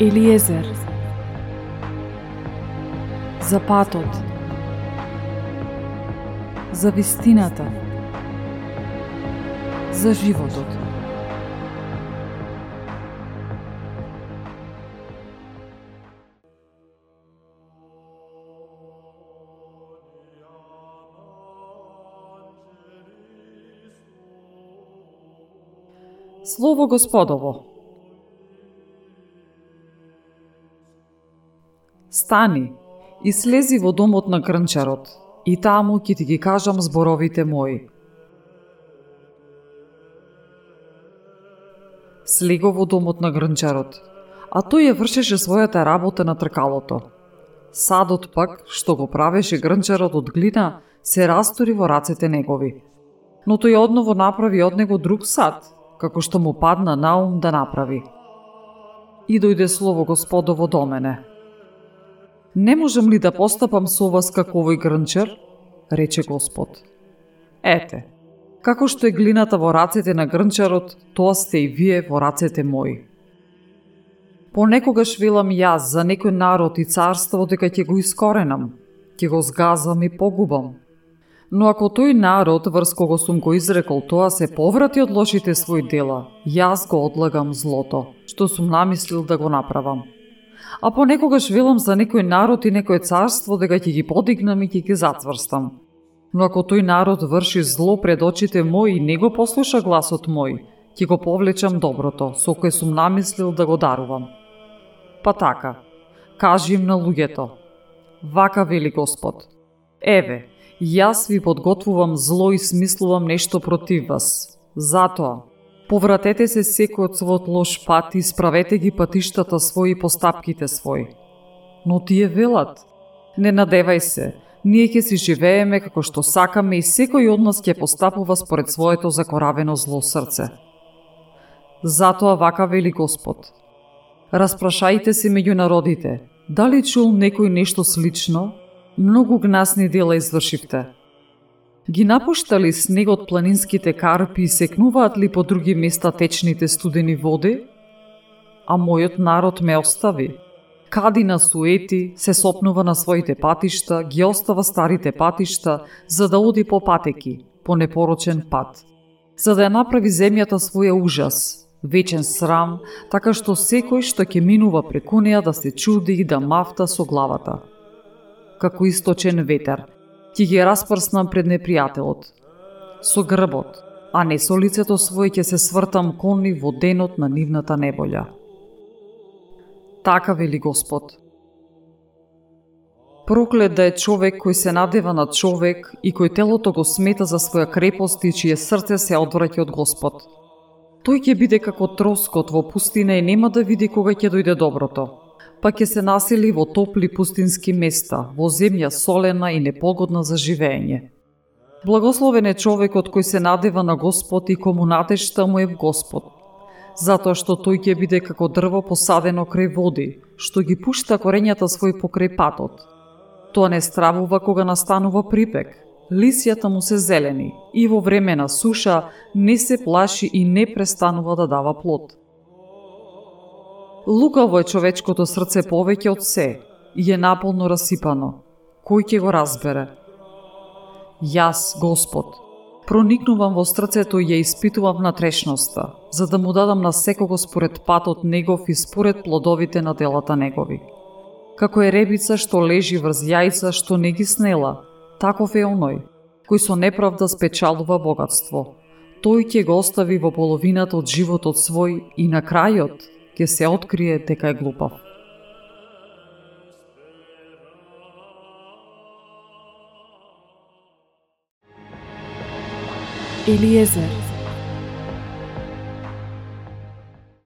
Елиезер. За патот. За вистината. За животот. Слово Господово. Стани и слези во домот на крнчарот, и таму ќе ти ги кажам зборовите мои. Слего во домот на грнчарот, а тој ја вршеше својата работа на тркалото. Садот пак, што го правеше грнчарот од глина, се растори во рацете негови. Но тој одново направи од него друг сад, како што му падна на ум да направи. И дојде слово Господово до мене. Не можам ли да постапам со вас како овој грнчар? рече Господ. Ете, како што е глината во рацете на грнчарот, тоа сте и вие во рацете мои. Понекогаш велам јас за некој народ и царство дека ќе го искоренам, ќе го згазам и погубам. Но ако тој народ врз кого сум го изрекол тоа се поврати од лошите своји дела, јас го одлагам злото, што сум намислил да го направам а понекогаш велам за некој народ и некој царство дека ќе ги подигнам и ќе ги затврстам. Но ако тој народ врши зло пред очите мои и не го послуша гласот мој, ќе го повлечам доброто, со кое сум намислил да го дарувам. Па така, кажи им на луѓето, вака вели Господ, еве, јас ви подготвувам зло и смислувам нешто против вас. Затоа, Повратете се секој од својот лош пат и справете ги патиштата своји и постапките своји. Но тие велат, не надевај се, ние ќе си живееме како што сакаме и секој од нас ќе постапува според своето закоравено зло срце. Затоа вака вели Господ. Распрашајте се меѓу народите, дали чул некој нешто слично? Многу гнасни дела извршивте Ги напуштали снегот планинските карпи и секнуваат ли по други места течните студени води? А мојот народ ме остави. Кади на суети, се сопнува на своите патишта, ги остава старите патишта, за да оди по патеки, по непорочен пат. За да ја направи земјата своја ужас, вечен срам, така што секој што ќе минува преку неја да се чуди и да мафта со главата. Како источен ветер, ќе ги распрснам пред непријателот. Со грбот, а не со лицето свој ќе се свртам кон нив во денот на нивната неболја. Така вели Господ. Проклет да е човек кој се надева на човек и кој телото го смета за своја крепост и чие срце се одвраќа од Господ. Тој ќе биде како троскот во пустина и нема да види кога ќе дојде доброто па ќе се насели во топли пустински места, во земја солена и непогодна за живење. Благословен е човекот кој се надева на Господ и кому надежта му е в Господ, затоа што тој ќе биде како дрво посадено крај води, што ги пушта корењата свој покрај патот. Тоа не стравува кога настанува припек, лисјата му се зелени и во време на суша не се плаши и не престанува да дава плод. Лукаво е човечкото срце повеќе од се и е наполно расипано. Кој ќе го разбере? Јас, Господ, проникнувам во срцето и ја испитувам на трешноста, за да му дадам на секого според патот негов и според плодовите на делата негови. Како е ребица што лежи врз јајца што не ги снела, таков е оној, кој со неправда спечалува богатство. Тој ќе го остави во половината од животот свој и на крајот ќе се открие дека е глупав. Елиезер